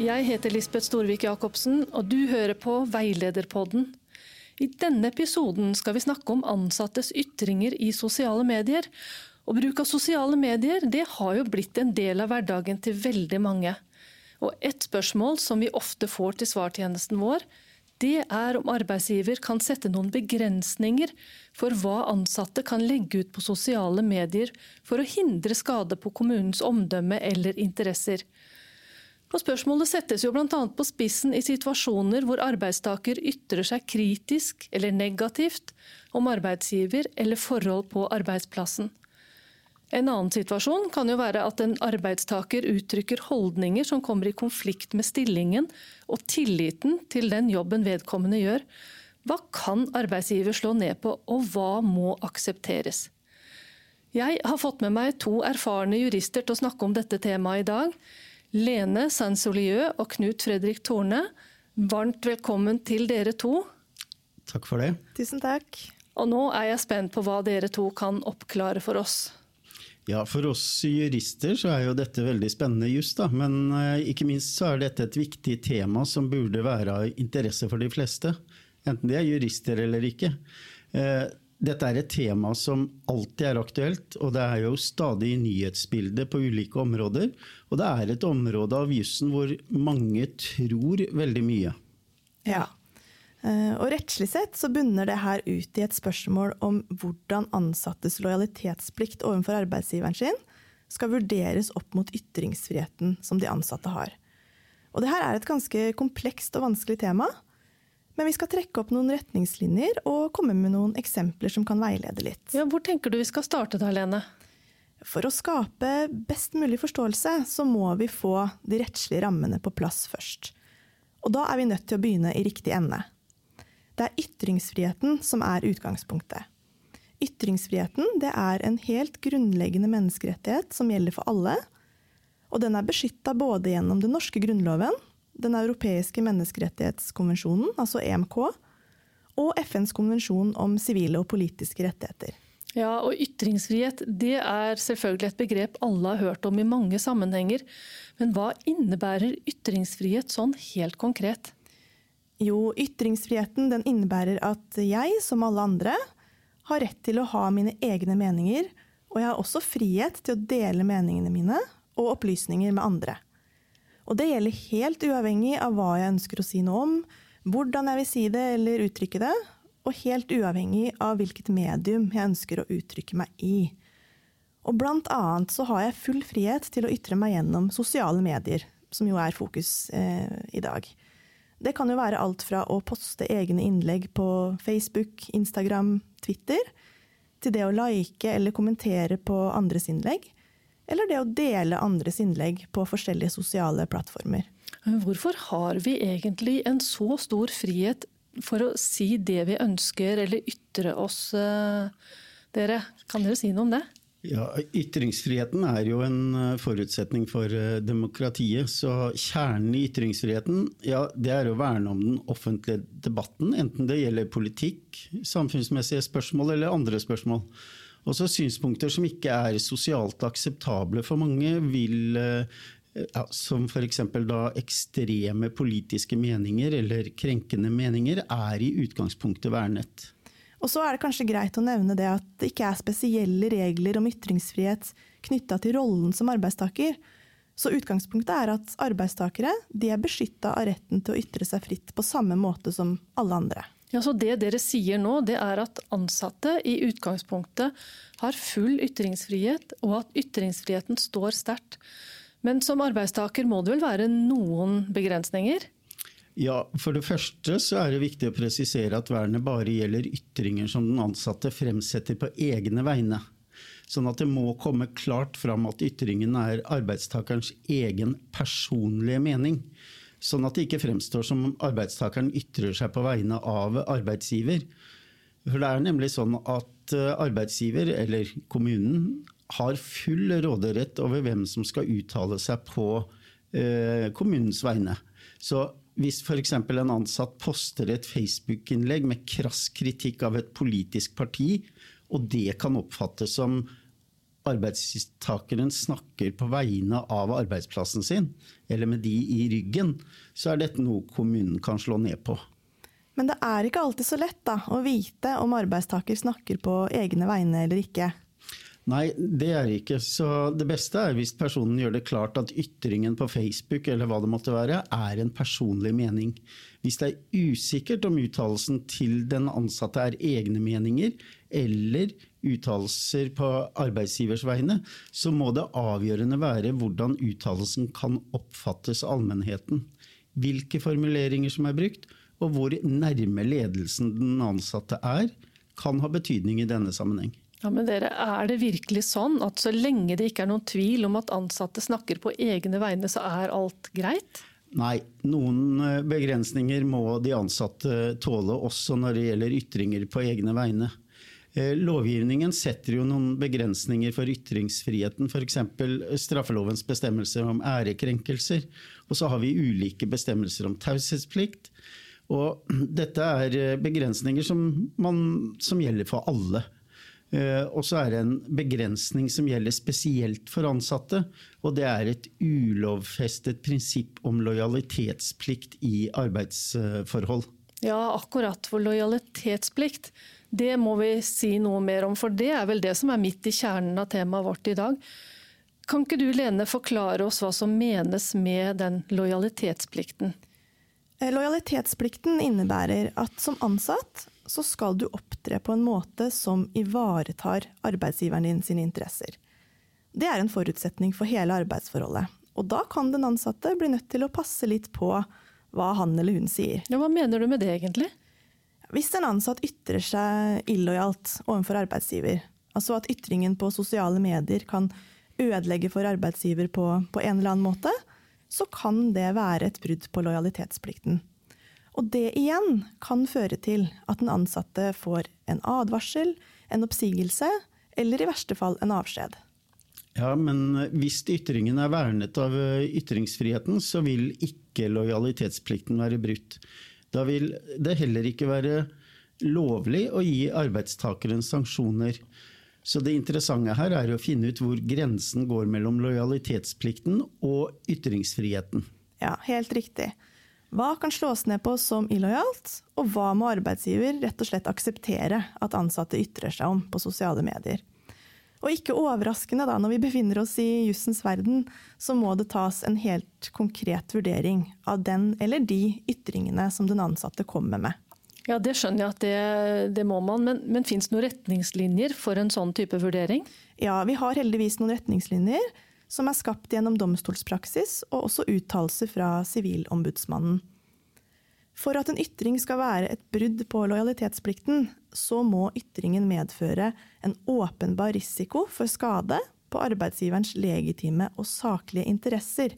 Jeg heter Lisbeth Storvik Jacobsen, og du hører på Veilederpodden. I denne episoden skal vi snakke om ansattes ytringer i sosiale medier. Og bruk av sosiale medier det har jo blitt en del av hverdagen til veldig mange. Og et spørsmål som vi ofte får til svartjenesten vår, det er om arbeidsgiver kan sette noen begrensninger for hva ansatte kan legge ut på sosiale medier for å hindre skade på kommunens omdømme eller interesser. Og spørsmålet settes jo bl.a. på spissen i situasjoner hvor arbeidstaker ytrer seg kritisk eller negativt om arbeidsgiver eller forhold på arbeidsplassen. En annen situasjon kan jo være at en arbeidstaker uttrykker holdninger som kommer i konflikt med stillingen og tilliten til den jobben vedkommende gjør. Hva kan arbeidsgiver slå ned på, og hva må aksepteres? Jeg har fått med meg to erfarne jurister til å snakke om dette temaet i dag. Lene Sansolieu og Knut Fredrik Torne, varmt velkommen til dere to. Takk for det. Tusen takk. Og nå er jeg spent på hva dere to kan oppklare for oss. Ja, For oss jurister så er jo dette veldig spennende juss, da. Men eh, ikke minst så er dette et viktig tema som burde være av interesse for de fleste. Enten de er jurister eller ikke. Dette er et tema som alltid er aktuelt, og det er jo stadig nyhetsbilde på ulike områder. Og det er et område av jussen hvor mange tror veldig mye. Ja. Eh, og rettslig sett så bunner det her ut i et spørsmål om hvordan ansattes lojalitetsplikt overfor arbeidsgiveren sin skal vurderes opp mot ytringsfriheten som de ansatte har. Og det her er et ganske komplekst og vanskelig tema. Men vi skal trekke opp noen retningslinjer og komme med noen eksempler som kan veilede litt. Ja, hvor tenker du vi skal starte da, Lene? For å skape best mulig forståelse, så må vi få de rettslige rammene på plass først. Og da er vi nødt til å begynne i riktig ende. Det er ytringsfriheten som er utgangspunktet. Ytringsfriheten det er en helt grunnleggende menneskerettighet som gjelder for alle. Og den er beskytta både gjennom den norske grunnloven, den europeiske menneskerettighetskonvensjonen, altså EMK, og FNs konvensjon om sivile og politiske rettigheter. Ja, og Ytringsfrihet det er selvfølgelig et begrep alle har hørt om i mange sammenhenger. Men hva innebærer ytringsfrihet sånn helt konkret? Jo, ytringsfriheten den innebærer at jeg, som alle andre, har rett til å ha mine egne meninger, og jeg har også frihet til å dele meningene mine og opplysninger med andre. Og det gjelder helt uavhengig av hva jeg ønsker å si noe om, hvordan jeg vil si det eller uttrykke det, og helt uavhengig av hvilket medium jeg ønsker å uttrykke meg i. Og blant annet så har jeg full frihet til å ytre meg gjennom sosiale medier, som jo er fokus eh, i dag. Det kan jo være alt fra å poste egne innlegg på Facebook, Instagram, Twitter, til det å like eller kommentere på andres innlegg, eller det å dele andres innlegg på forskjellige sosiale plattformer. Hvorfor har vi egentlig en så stor frihet for å si det vi ønsker, eller ytre oss, eh, dere? Kan dere si noe om det? Ja, Ytringsfriheten er jo en eh, forutsetning for eh, demokratiet. Så kjernen i ytringsfriheten ja, det er å verne om den offentlige debatten. Enten det gjelder politikk, samfunnsmessige spørsmål eller andre spørsmål. Også synspunkter som ikke er sosialt akseptable for mange, vil eh, ja, som f.eks. da ekstreme politiske meninger eller krenkende meninger, er i utgangspunktet vernet. Og så er det kanskje greit å nevne det at det ikke er spesielle regler om ytringsfrihet knytta til rollen som arbeidstaker. Så utgangspunktet er at arbeidstakere er beskytta av retten til å ytre seg fritt på samme måte som alle andre. Ja, så Det dere sier nå, det er at ansatte i utgangspunktet har full ytringsfrihet, og at ytringsfriheten står sterkt. Men som arbeidstaker må det vel være noen begrensninger? Ja, For det første så er det viktig å presisere at vernet bare gjelder ytringer som den ansatte fremsetter på egne vegne. Sånn at det må komme klart fram at ytringen er arbeidstakerens egen personlige mening. Sånn at det ikke fremstår som om arbeidstakeren ytrer seg på vegne av arbeidsgiver. For det er nemlig sånn at eh, arbeidsgiver, eller kommunen, har full råderett over hvem som skal uttale seg på eh, kommunens vegne. Så hvis f.eks. en ansatt poster et Facebook-innlegg med krass kritikk av et politisk parti, og det kan oppfattes som arbeidstakeren snakker på vegne av arbeidsplassen sin, eller med de i ryggen, så er dette noe kommunen kan slå ned på. Men det er ikke alltid så lett da, å vite om arbeidstaker snakker på egne vegne eller ikke. Nei, det er det ikke. Så det beste er hvis personen gjør det klart at ytringen på Facebook eller hva det måtte være, er en personlig mening. Hvis det er usikkert om uttalelsen til den ansatte er egne meninger, eller uttalelser på arbeidsgivers vegne, så må det avgjørende være hvordan uttalelsen kan oppfattes av allmennheten. Hvilke formuleringer som er brukt, og hvor nærme ledelsen den ansatte er, kan ha betydning i denne sammenheng. Ja, men dere, Er det virkelig sånn at så lenge det ikke er noen tvil om at ansatte snakker på egne vegne, så er alt greit? Nei, noen eh, begrensninger må de ansatte tåle, også når det gjelder ytringer på egne vegne. Eh, lovgivningen setter jo noen begrensninger for ytringsfriheten, f.eks. straffelovens bestemmelser om ærekrenkelser. Og så har vi ulike bestemmelser om taushetsplikt. Og dette er eh, begrensninger som, man, som gjelder for alle. Eh, og så er det en begrensning som gjelder spesielt for ansatte. Og det er et ulovfestet prinsipp om lojalitetsplikt i arbeidsforhold. Ja, akkurat. For lojalitetsplikt det må vi si noe mer om, for det er vel det som er midt i kjernen av temaet vårt i dag. Kan ikke du Lene, forklare oss hva som menes med den lojalitetsplikten? Eh, lojalitetsplikten innebærer at som ansatt så skal du opptre på en måte som ivaretar arbeidsgiveren din sine interesser. Det er en forutsetning for hele arbeidsforholdet. Og da kan den ansatte bli nødt til å passe litt på hva han eller hun sier. Ja, hva mener du med det egentlig? Hvis en ansatt ytrer seg illojalt overfor arbeidsgiver, altså at ytringen på sosiale medier kan ødelegge for arbeidsgiver på, på en eller annen måte, så kan det være et brudd på lojalitetsplikten. Og det igjen kan føre til at den ansatte får en advarsel, en oppsigelse eller i verste fall en avskjed. Ja, men hvis ytringen er vernet av ytringsfriheten, så vil ikke lojalitetsplikten være brutt. Da vil det heller ikke være lovlig å gi arbeidstakeren sanksjoner. Så det interessante her er å finne ut hvor grensen går mellom lojalitetsplikten og ytringsfriheten. Ja, helt riktig. Hva kan slås ned på som illojalt, og hva må arbeidsgiver rett og slett akseptere at ansatte ytrer seg om på sosiale medier? Og ikke overraskende, da, når vi befinner oss i jussens verden, så må det tas en helt konkret vurdering av den eller de ytringene som den ansatte kommer med. Ja, Det skjønner jeg at det, det må man, men, men fins det noen retningslinjer for en sånn type vurdering? Ja, vi har heldigvis noen retningslinjer som er skapt gjennom domstolspraksis og også uttalelser fra Sivilombudsmannen. For at en ytring skal være et brudd på lojalitetsplikten, så må ytringen medføre en åpenbar risiko for skade på arbeidsgiverens legitime og saklige interesser.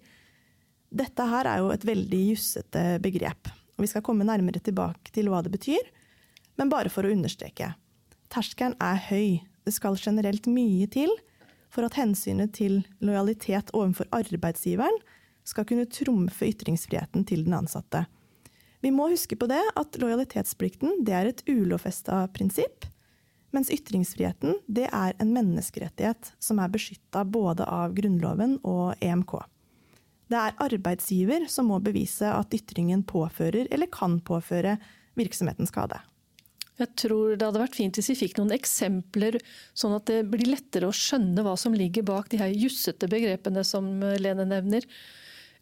Dette her er jo et veldig jussete begrep, og vi skal komme nærmere tilbake til hva det betyr. Men bare for å understreke. Terskelen er høy. Det skal generelt mye til for at hensynet til lojalitet overfor arbeidsgiveren skal kunne trumfe ytringsfriheten til den ansatte. Vi må huske på det at lojalitetsplikten det er et ulovfesta prinsipp, mens ytringsfriheten det er en menneskerettighet som er beskytta både av Grunnloven og EMK. Det er arbeidsgiver som må bevise at ytringen påfører eller kan påføre virksomheten skade. Jeg tror det hadde vært fint hvis vi fikk noen eksempler, sånn at det blir lettere å skjønne hva som ligger bak de her jussete begrepene som Lene nevner.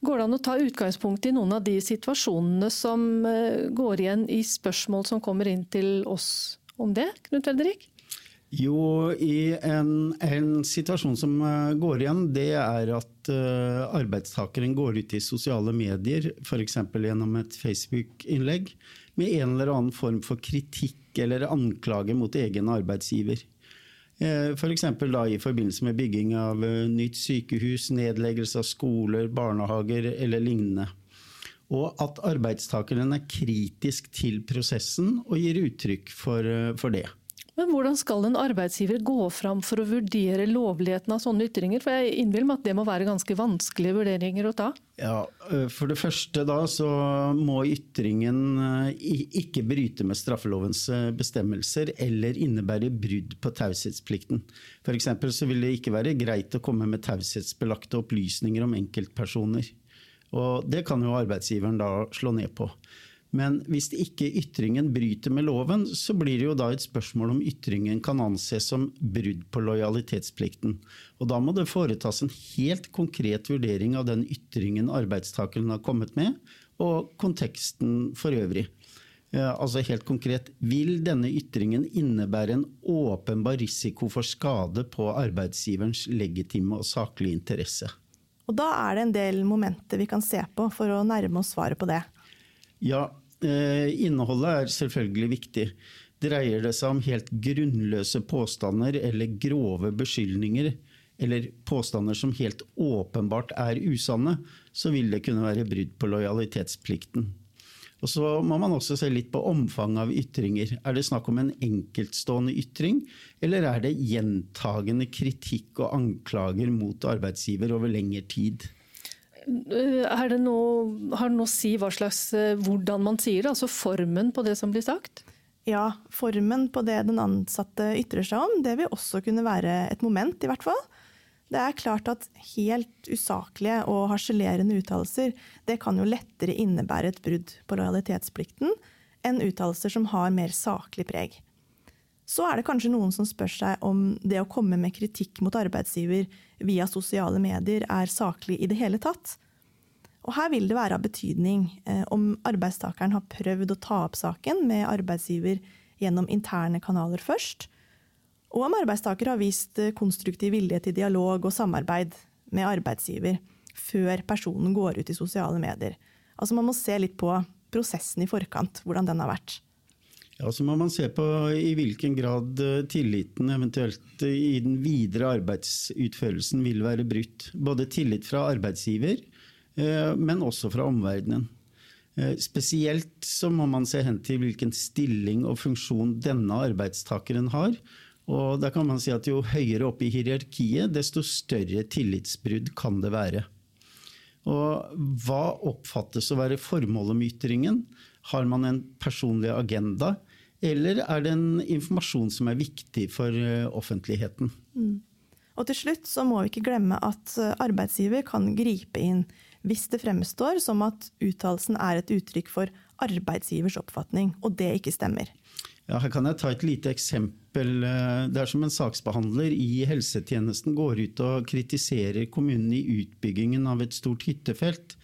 Går det an å ta utgangspunkt i noen av de situasjonene som eh, går igjen i spørsmål som kommer inn til oss om det, Knut Fredrik? Jo, i en, en, situasjon som eh, går igjen, det er at uh, arbeidstakeren går ut i sosiale medier, f.eks. gjennom et Facebook-innlegg, med en eller annen form for kritikk eller anklage mot egen arbeidsgiver. Eh, F.eks. For i forbindelse med bygging av eh, nytt sykehus, nedleggelse av skoler, barnehager eller lignende. Og at arbeidstakeren er kritisk til prosessen og gir uttrykk for, eh, for det. Men hvordan skal en arbeidsgiver gå fram for å vurdere lovligheten av sånne ytringer? For jeg innbiller meg at det må være ganske vanskelige vurderinger å ta? Ja, For det første da så må ytringen ikke bryte med straffelovens bestemmelser eller innebære brudd på taushetsplikten. F.eks. så vil det ikke være greit å komme med taushetsbelagte opplysninger om enkeltpersoner. Og det kan jo arbeidsgiveren da slå ned på. Men hvis ikke ytringen bryter med loven, så blir det jo da et spørsmål om ytringen kan anses som brudd på lojalitetsplikten. Og da må det foretas en helt konkret vurdering av den ytringen arbeidstakeren har kommet med, og konteksten for øvrig. Altså helt konkret, Vil denne ytringen innebære en åpenbar risiko for skade på arbeidsgiverens legitime og saklige interesse? Og Da er det en del momenter vi kan se på for å nærme oss svaret på det. Ja, eh, innholdet er selvfølgelig viktig. Dreier det seg om helt grunnløse påstander eller grove beskyldninger, eller påstander som helt åpenbart er usanne, så vil det kunne være brudd på lojalitetsplikten. Og Så må man også se litt på omfanget av ytringer. Er det snakk om en enkeltstående ytring, eller er det gjentagende kritikk og anklager mot arbeidsgiver over lengre tid? Det noe, har det noe å si hva slags, eh, hvordan man sier det, altså formen på det som blir sagt? Ja, formen på det den ansatte ytrer seg om, det vil også kunne være et moment, i hvert fall. Det er klart at helt usaklige og harselerende uttalelser det kan jo lettere innebære et brudd på lojalitetsplikten enn uttalelser som har mer saklig preg. Så er det kanskje noen som spør seg om det å komme med kritikk mot arbeidsgiver via sosiale medier er saklig i det hele tatt. Og her vil det være av betydning eh, om arbeidstakeren har prøvd å ta opp saken med arbeidsgiver gjennom interne kanaler først, og om arbeidstaker har vist eh, konstruktiv vilje til dialog og samarbeid med arbeidsgiver før personen går ut i sosiale medier. Altså Man må se litt på prosessen i forkant, hvordan den har vært. Ja, Så må man se på i hvilken grad eh, tilliten eventuelt eh, i den videre arbeidsutførelsen vil være brutt. Både tillit fra arbeidsgiver, eh, men også fra omverdenen. Spesielt så må man se hen til hvilken stilling og funksjon denne arbeidstakeren har. Og da kan man si at Jo høyere opp i hierarkiet, desto større tillitsbrudd kan det være. Og Hva oppfattes å være formålet med ytringen? Har man en personlig agenda? Eller er det en informasjon som er viktig for eh, offentligheten? Mm. Og til slutt så må vi ikke glemme at eh, arbeidsgiver kan gripe inn hvis det fremstår som at uttalelsen er et uttrykk for arbeidsgivers oppfatning, og det ikke stemmer. Ja, her kan jeg ta et lite eksempel. Eh, det er som en saksbehandler i helsetjenesten går ut og kritiserer kommunen i utbyggingen av et stort hyttefelt.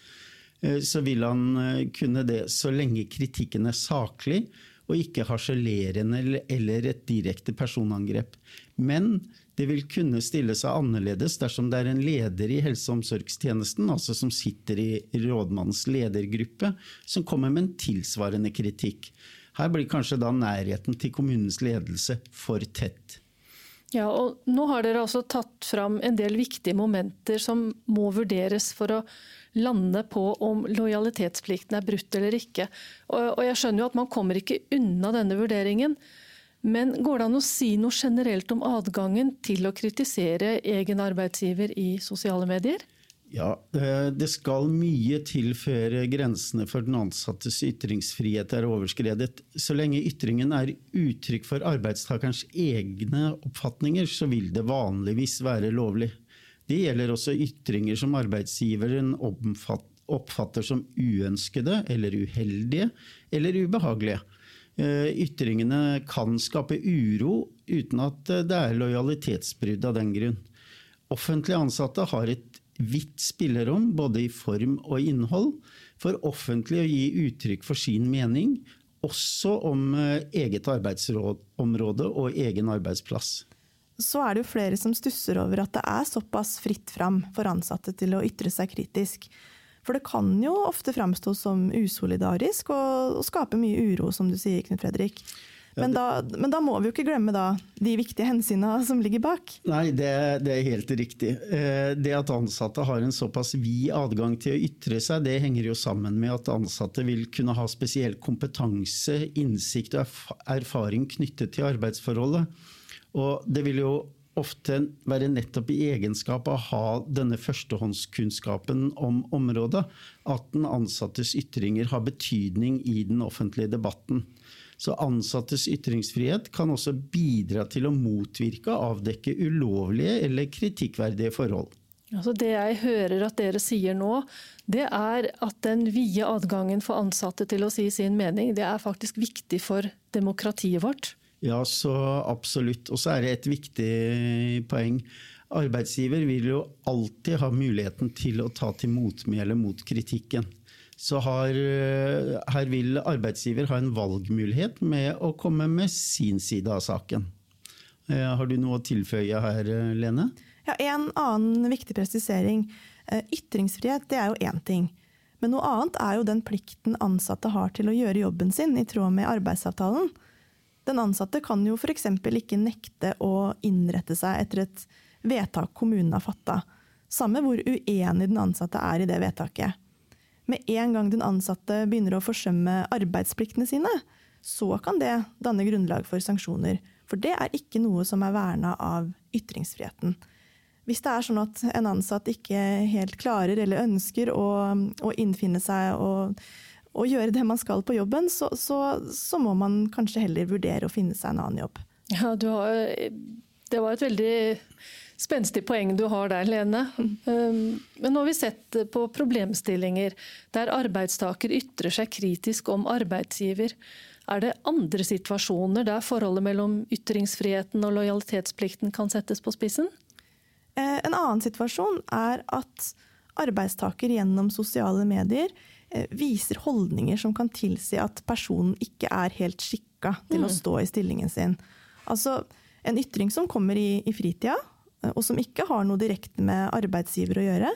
Så vil han kunne det så lenge kritikken er saklig og ikke harselerende eller et direkte personangrep. Men det vil kunne stille seg annerledes dersom det er en leder i helse- og omsorgstjenesten, altså som sitter i rådmannens ledergruppe, som kommer med en tilsvarende kritikk. Her blir kanskje da nærheten til kommunens ledelse for tett. Ja, og Nå har dere altså tatt fram en del viktige momenter som må vurderes for å lande på om lojalitetsplikten er brutt eller ikke. Og Jeg skjønner jo at man kommer ikke unna denne vurderingen. Men går det an å si noe generelt om adgangen til å kritisere egen arbeidsgiver i sosiale medier? Ja, Det skal mye til før grensene for den ansattes ytringsfrihet er overskredet. Så lenge ytringen er uttrykk for arbeidstakerens egne oppfatninger, så vil det vanligvis være lovlig. Det gjelder også ytringer som arbeidsgiveren oppfatter som uønskede eller uheldige eller ubehagelige. Eh, ytringene kan skape uro uten at det er lojalitetsbrudd av den grunn. Offentlig ansatte har et vidt spillerom, både i form og innhold, for offentlig å gi uttrykk for sin mening, også om eh, eget arbeidsområde og egen arbeidsplass så er det jo flere som stusser over at det er såpass fritt fram for ansatte til å ytre seg kritisk. For det kan jo ofte framstå som usolidarisk og, og skape mye uro, som du sier, Knut Fredrik. Men, da, men da må vi jo ikke glemme da, de viktige hensynene som ligger bak. Nei, det, det, er helt riktig. Eh, det at ansatte har en såpass vid adgang til å ytre seg, det henger jo sammen med at ansatte vil kunne ha spesiell kompetanse, innsikt og erfaring knyttet til arbeidsforholdet. Og det vil jo ofte være nettopp i egenskap av å ha denne førstehåndskunnskapen om området at den ansattes ytringer har betydning i den offentlige debatten. Så ansattes ytringsfrihet kan også bidra til å motvirke og avdekke ulovlige eller kritikkverdige forhold. Altså det jeg hører at dere sier nå, det er at den vide adgangen for ansatte til å si sin mening, det er faktisk viktig for demokratiet vårt. Ja, så absolutt. Og så er det et viktig poeng. Arbeidsgiver vil jo alltid ha muligheten til å ta til motmæle mot kritikken så har, eh, her vil arbeidsgiver ha en valgmulighet med å komme med sin side av saken. Eh, har du noe å tilføye her, eh, Lene? Ja, En annen viktig presisering. Ytringsfrihet det er jo én ting. Men noe annet er jo den plikten ansatte har til å gjøre jobben sin i tråd med arbeidsavtalen. Den ansatte kan jo f.eks. ikke nekte å innrette seg etter et vedtak kommunen har fatta. Samme hvor uenig den ansatte er i det vedtaket med en gang den ansatte begynner å forsømme arbeidspliktene sine, så kan det danne grunnlag for sanksjoner. For det er ikke noe som er verna av ytringsfriheten. Hvis det er sånn at en ansatt ikke helt klarer eller ønsker å, å innfinne seg og, og, gjøre det man skal på jobben, så, så, så, må man kanskje heller vurdere å finne seg en annen jobb. Ja, har, det var et veldig spenstig poeng du har der, Lene. Um, men nå har vi sett på problemstillinger der arbeidstaker ytrer seg kritisk om arbeidsgiver. Er det andre situasjoner der forholdet mellom ytringsfriheten og lojalitetsplikten kan settes på spissen? Eh, en annen situasjon er at arbeidstaker gjennom sosiale medier eh, viser holdninger som kan tilsi at personen ikke er helt skikka til å mm. stå i stillingen sin. Altså, en ytring som kommer i, i fritida, Eh, og som ikke har noe direkte med arbeidsgiver å gjøre,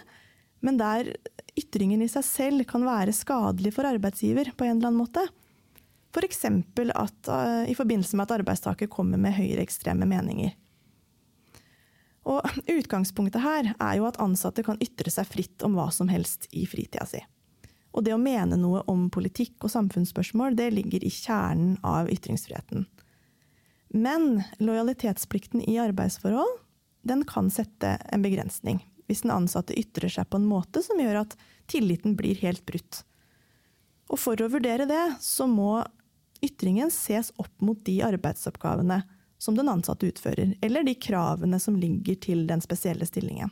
men der ytringen i seg selv kan være skadelig for arbeidsgiver på en eller annen måte. F.eks. At, uh, i forbindelse med at arbeidstaker kommer med høyreekstreme meninger. Og Utgangspunktet her er jo at ansatte kan ytre seg fritt om hva som helst i fritida si. Og det å mene noe om politikk og samfunnsspørsmål det ligger i kjernen av ytringsfriheten. Men lojalitetsplikten i arbeidsforhold den kan sette en begrensning hvis den ansatte ytrer seg på en måte som gjør at tilliten blir helt brutt. Og for å vurdere det, så må ytringen ses opp mot de arbeidsoppgavene som den ansatte utfører, eller de kravene som ligger til den spesielle stillingen.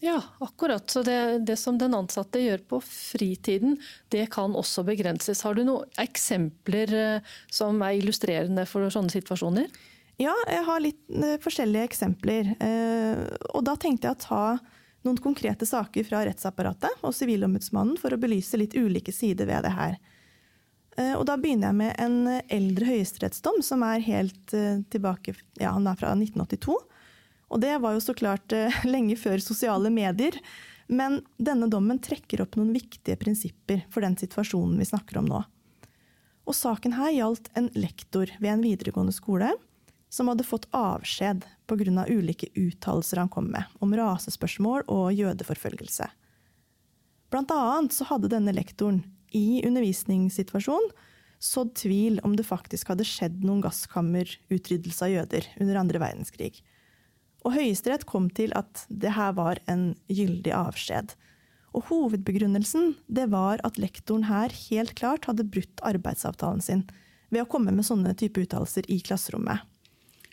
Ja, akkurat. Så det, det, som den ansatte gjør på fritiden, det kan også begrenses. Har du noen eksempler eh, som er illustrerende for sånne situasjoner? Ja, jeg har litt uh, forskjellige eksempler. Uh, og da tenkte jeg å ta noen konkrete saker fra rettsapparatet og Sivilombudsmannen for å belyse litt ulike sider ved det her. Og da begynner jeg med en eldre høyesterettsdom som er helt tilbake Ja, han er fra 1982. Og det var jo så klart lenge før sosiale medier. Men denne dommen trekker opp noen viktige prinsipper for den situasjonen vi snakker om nå. Og saken her gjaldt en lektor ved en videregående skole som hadde fått avskjed pga. ulike uttalelser han kom med om rasespørsmål og jødeforfølgelse. Blant annet så hadde denne lektoren i undervisningssituasjonen sådd tvil om det faktisk hadde skjedd noen gasskammerutryddelse av jøder under andre verdenskrig. Og Høyesterett kom til at det her var en gyldig avskjed. Og hovedbegrunnelsen det var at lektoren her helt klart hadde brutt arbeidsavtalen sin ved å komme med sånne type uttalelser i klasserommet.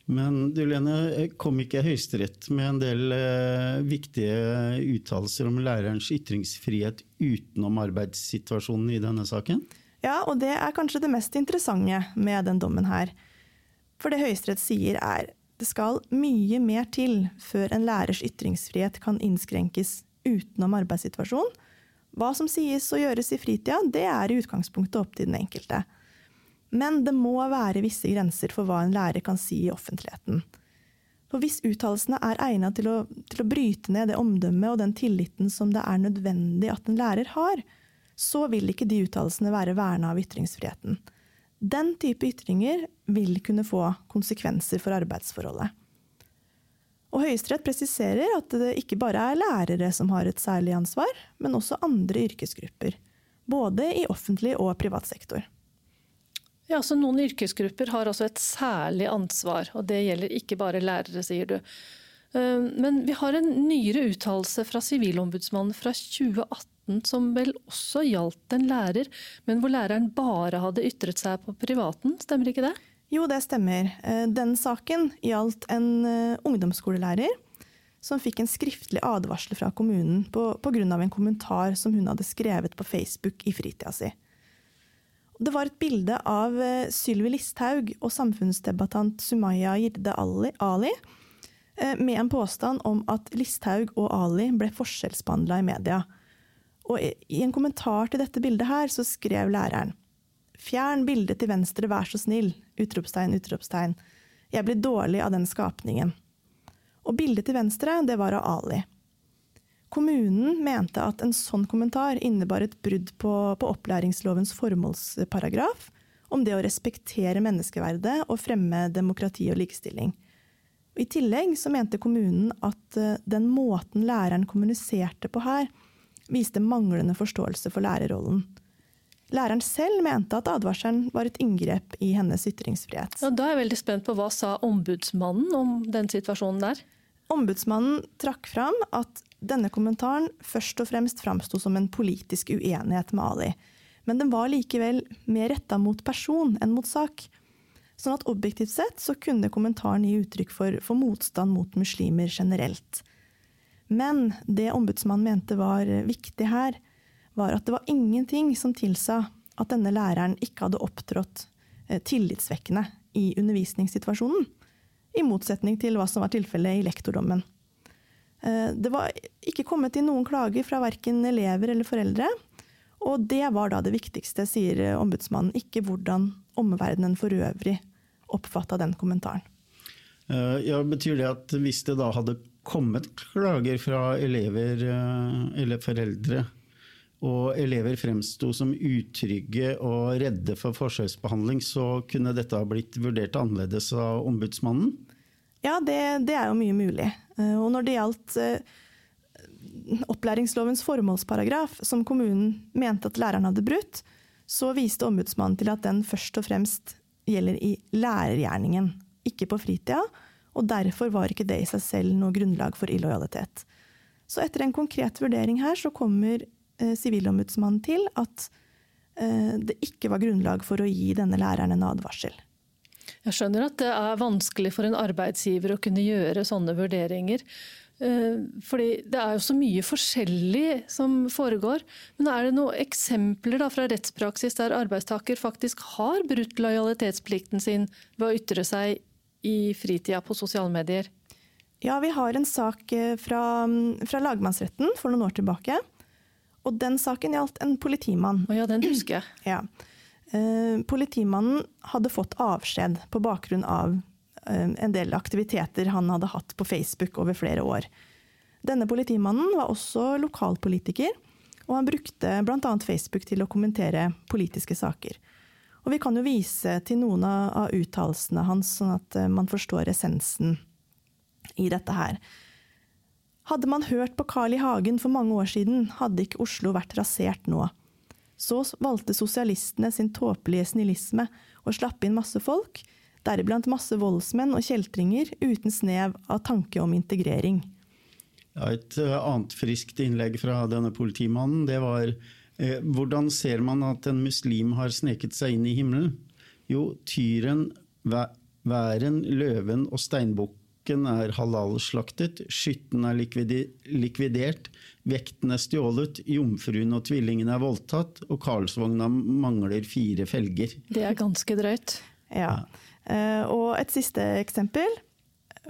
Men du Lene, kom ikke Høyesterett med en del eh, viktige uttalelser om lærerens ytringsfrihet utenom arbeidssituasjonen i denne saken? Ja, og det er kanskje det mest interessante med den dommen her. For det Høyesterett sier er det skal mye mer til før en lærers ytringsfrihet kan innskrenkes utenom arbeidssituasjonen. Hva som sies og gjøres i fritida, det er i utgangspunktet opp til den enkelte. Men det må være visse grenser for hva en lærer kan si i offentligheten. For hvis uttalelsene er egnet til å, til å bryte ned det omdømmet og den tilliten som det er nødvendig at en lærer har, så vil ikke de uttalelsene være verna av ytringsfriheten. Den type ytringer vil kunne få konsekvenser for arbeidsforholdet. Og Høyesterett presiserer at det ikke bare er lærere som har et særlig ansvar, men også andre yrkesgrupper. Både i offentlig og privat sektor. Ja, så Noen yrkesgrupper har altså et særlig ansvar, og det gjelder ikke bare lærere, sier du. Eh, men vi har en nyere uttalelse fra Sivilombudsmannen fra 2018 som vel også gjaldt en lærer, men hvor læreren bare hadde ytret seg på privaten, stemmer ikke det? Jo, det stemmer. Eh, den saken gjaldt en eh, ungdomsskolelærer som fikk en skriftlig advarsel fra kommunen pga. en kommentar som hun hadde skrevet på Facebook i fritida si. Det var et bilde av eh, Sylvi Listhaug og samfunnsdebattant Sumaya Jirde Ali med en påstand om at Listhaug og Ali ble forskjellsbehandla i media. Og I en kommentar til dette bildet her så skrev læreren Fjern bildet til venstre, vær så snill! Utropstegn, utropstegn. Jeg blir dårlig av den skapningen. Og bildet til venstre, det var av Ali. Kommunen mente at en sånn kommentar innebar et brudd på, på opplæringslovens formålsparagraf om det å respektere menneskeverdet og fremme demokrati og likestilling. I tillegg så mente kommunen at eh, den måten læreren kommuniserte på her, viste manglende forståelse for lærerrollen. Læreren selv mente at advarselen var et inngrep i hennes ytringsfrihet. Ja, da er jeg veldig spent på Hva sa ombudsmannen om den situasjonen der? Ombudsmannen trakk fram at denne kommentaren først og fremst framsto som en politisk uenighet med Ali. Men den var likevel mer retta mot person enn mot sak. Sånn at objektivt sett så kunne kommentaren gi uttrykk for, for motstand mot muslimer generelt. Men det ombudsmannen mente var viktig her, var at det var ingenting som tilsa at denne læreren ikke hadde opptrådt eh, tillitsvekkende i undervisningssituasjonen, i motsetning til hva som var tilfellet i lektordommen. Eh, det var ikke kommet inn noen klager fra verken elever eller foreldre, og det var da det viktigste, sier ombudsmannen, ikke hvordan omverdenen for øvrig oppfatta den kommentaren. Eh, ja, Betyr det at hvis det da hadde kommet klager fra elever eller foreldre, og elever fremsto som utrygge og redde for forskjellsbehandling, så kunne dette ha blitt vurdert annerledes av ombudsmannen? Ja, det, det er jo mye mulig. Eh, og når det gjaldt eh, opplæringslovens formålsparagraf, som kommunen mente at læreren hadde brutt, så viste ombudsmannen til at den først og fremst gjelder i lærergjerningen, ikke på fritida. Og derfor var ikke det i seg selv noe grunnlag for illojalitet. Så etter en konkret vurdering her, så kommer Eh, til at eh, det ikke var grunnlag for å gi denne læreren en advarsel. Jeg skjønner at det er vanskelig for en arbeidsgiver å kunne gjøre sånne vurderinger. Eh, fordi det er jo så mye forskjellig som foregår. Men er det noen eksempler fra rettspraksis der arbeidstaker faktisk har brutt lojalitetsplikten sin ved å ytre seg i fritida på sosiale medier? Ja, vi har en sak fra, fra lagmannsretten for noen år tilbake og den saken gjaldt en politimann. Oh ja, den husker jeg. Ja. Eh, politimannen hadde fått avskjed på bakgrunn av eh, en del aktiviteter han hadde hatt på Facebook over flere år. Denne politimannen var også lokalpolitiker, og han brukte bl.a. Facebook til å kommentere politiske saker. Og vi kan jo vise til noen av uttalelsene hans, sånn at eh, man forstår essensen i dette her. Hadde man hørt på Carl I. Hagen for mange år siden, hadde ikke Oslo vært rasert nå. Så valgte sosialistene sin tåpelige snillisme og slapp inn masse folk, deriblant masse voldsmenn og kjeltringer uten snev av tanke om integrering. Ja, et eh, annet friskt innlegg fra denne politimannen, det var hvordan ser man at en muslim har sneket seg inn i himmelen? Jo, tyren, væren, løven og steinbukken Bukken er halalslaktet, skytten er likvidert, vekten er stjålet, jomfruen og tvillingen er voldtatt, og Karlsvogna mangler fire felger. Det er ganske drøyt. Ja. Eh, og et siste eksempel.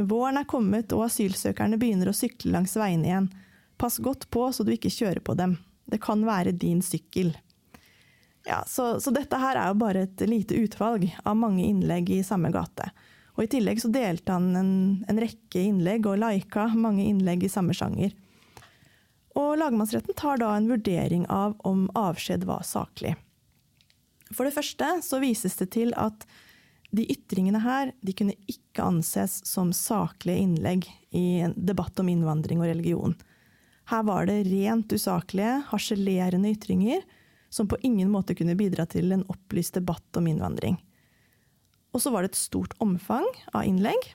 Våren er kommet og asylsøkerne begynner å sykle langs veiene igjen. Pass godt på så du ikke kjører på dem. Det kan være din sykkel. Ja, så, så dette her er jo bare et lite utvalg av mange innlegg i samme gate. Og I tillegg så delte han en, en rekke innlegg og lika mange innlegg i samme sjanger. Og Lagmannsretten tar da en vurdering av om avskjed var saklig. For det første så vises det til at de ytringene her de kunne ikke anses som saklige innlegg i en debatt om innvandring og religion. Her var det rent usaklige, harselerende ytringer som på ingen måte kunne bidra til en opplyst debatt om innvandring. Og så var det et stort omfang av innlegg.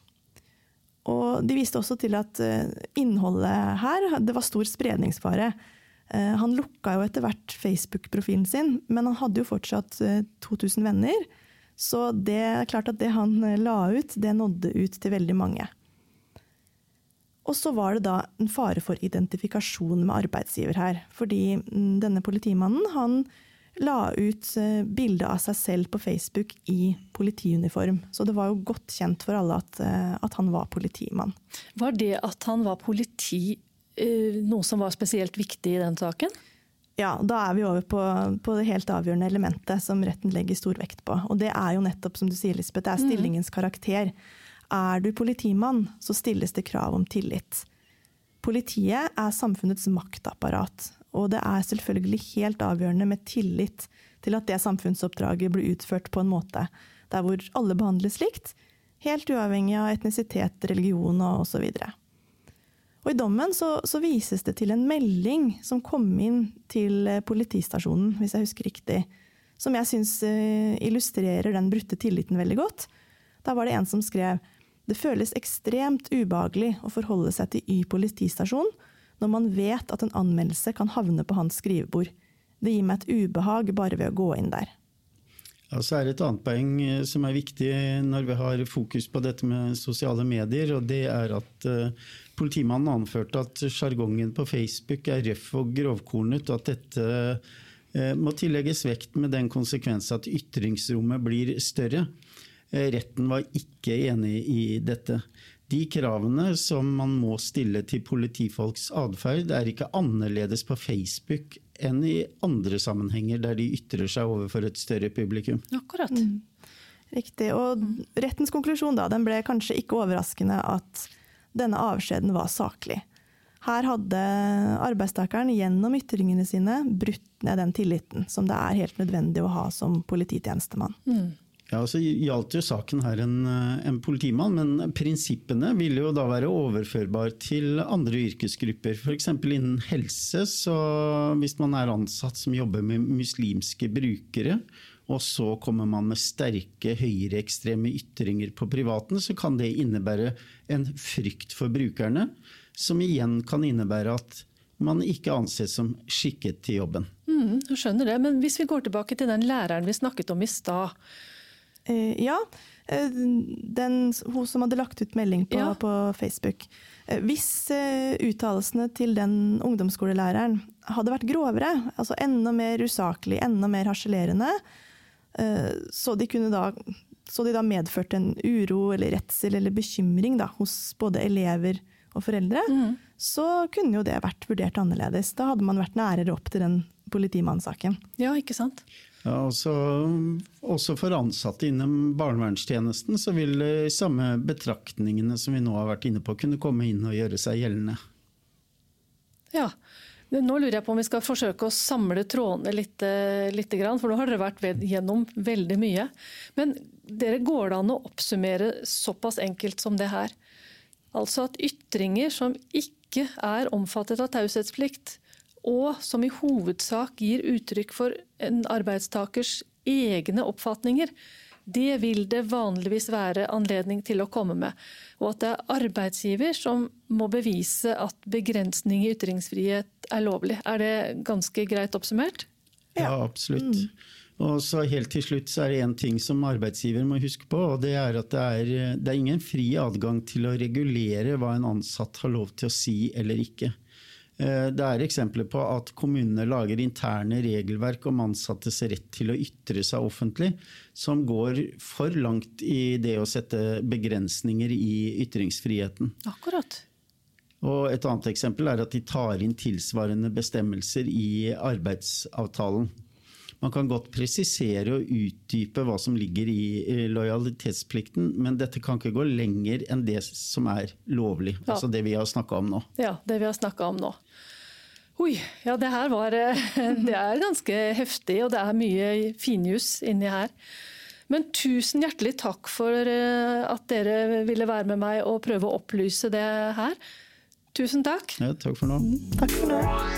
Og de viste også til at eh, innholdet her det var stor spredningsfare. Eh, han lukka jo etter hvert Facebook-profilen sin, men han hadde jo fortsatt 2000 eh, venner. Så det er klart at det han la ut, det nådde ut til veldig mange. Og så var det da en fare for identifikasjon med arbeidsgiver her. Fordi mm, denne politimannen han la ut eh, bilde av seg selv på Facebook i politiuniform. Så det var jo godt kjent for alle at, at han var politimann. Var det at han var politi noe som var spesielt viktig i den saken? Ja, da er vi over på, på, det helt avgjørende elementet som retten legger stor vekt på. Og det er jo nettopp, som du sier, Lisbeth, det er mm. stillingens karakter. Er du politimann, så stilles det krav om tillit. Politiet er samfunnets maktapparat, og det er selvfølgelig helt avgjørende med tillit til at det samfunnsoppdraget blir utført på en måte der hvor alle behandles likt, helt uavhengig av etnisitet, religion og osv. Og I dommen så, så, vises det til en melding som kom inn til eh, politistasjonen, hvis jeg husker riktig, som jeg syns uh, illustrerer den brutte tilliten veldig godt. Da var det en som skrev det føles ekstremt ubehagelig å forholde seg til Y politistasjon når man vet at en anmeldelse kan havne på hans skrivebord. Det gir meg et ubehag bare ved å gå inn der. Ja, så er det et annet poeng eh, som er viktig når vi har fokus på dette med sosiale medier. og Det er at uh, politimannen anførte at sjargongen på Facebook er røff og grovkornet. Og at dette uh, må tillegges vekt med den konsekvens at ytringsrommet blir større. Uh, retten var ikke enig i dette. De kravene som man må stille til politifolks atferd, er ikke annerledes på Facebook enn i andre sammenhenger der de ytrer seg overfor et større publikum. Akkurat. Mm. Riktig. Og rettens konklusjon da, den ble kanskje ikke overraskende at denne avskjeden var saklig. Her hadde arbeidstakeren gjennom ytringene sine brutt ned den tilliten som det er helt nødvendig å ha som polititjenestemann. Mm. Ja, så gjaldt jo saken her en, eh, en, politimann, men prinsippene ville jo da være overførbare til andre yrkesgrupper. F.eks. innen helse, så hvis man er ansatt som jobber med muslimske brukere, og så kommer man med sterke høyreekstreme ytringer på privaten, så kan det innebære en frykt for brukerne, som igjen kan innebære at man ikke anses som skikket til jobben. Mm, skjønner det, men hvis vi går tilbake til den læreren vi snakket om i stad. Eh, ja. Eh, den, hun som hadde lagt ut melding på, ja. på Facebook. Eh, hvis uttalelsene til den ungdomsskolelæreren hadde vært grovere, altså enda mer usaklig, enda mer harselerende, så de, da, så de da medførte en uro eller redsel eller bekymring da, hos både elever og foreldre, mm. så kunne jo det vært vurdert annerledes. Da hadde man vært nærere opp til den politimannssaken. Ja, ikke sant? Ja, også, også, for ansatte innen barnevernstjenesten så vil de samme betraktningene som vi nå har vært inne på, kunne komme inn og gjøre seg gjeldende. Ja, nå lurer jeg på om vi skal forsøke å samle trådene litt, eh, litt for nå har dere vært gjennom veldig mye. Men dere går det an å oppsummere såpass enkelt som det her? Altså at ytringer som ikke er omfattet av taushetsplikt, og som i hovedsak gir uttrykk for en arbeidstakers egne oppfatninger, det vil det vanligvis være anledning til å komme med. Og at det er arbeidsgiver som må bevise at begrensning i ytringsfrihet er lovlig. Er det ganske greit oppsummert? Ja, absolutt. Mm. Og så helt til slutt så er det én ting som arbeidsgiver må huske på, og det er at det er, det er ingen fri adgang til å regulere hva en ansatt har lov til å si eller ikke. Eh, det er eksempler på at kommunene lager interne regelverk om ansattes rett til å ytre seg offentlig, som går for langt i det å sette begrensninger i ytringsfriheten. Akkurat. Og et annet eksempel er at de tar inn tilsvarende bestemmelser i arbeidsavtalen. Man kan godt presisere og utdype hva som ligger i lojalitetsplikten, men dette kan ikke gå lenger enn det som er lovlig. Ja. Altså det vi har snakka om nå. Ja, det vi har snakka om nå. Oi, ja det her var eh, Det er ganske heftig, og det er mye finjus inni her. Men tusen hjertelig takk for eh, at dere ville være med meg og prøve å opplyse det her. Tusen takk. Ja, takk for nå. Takk for nå.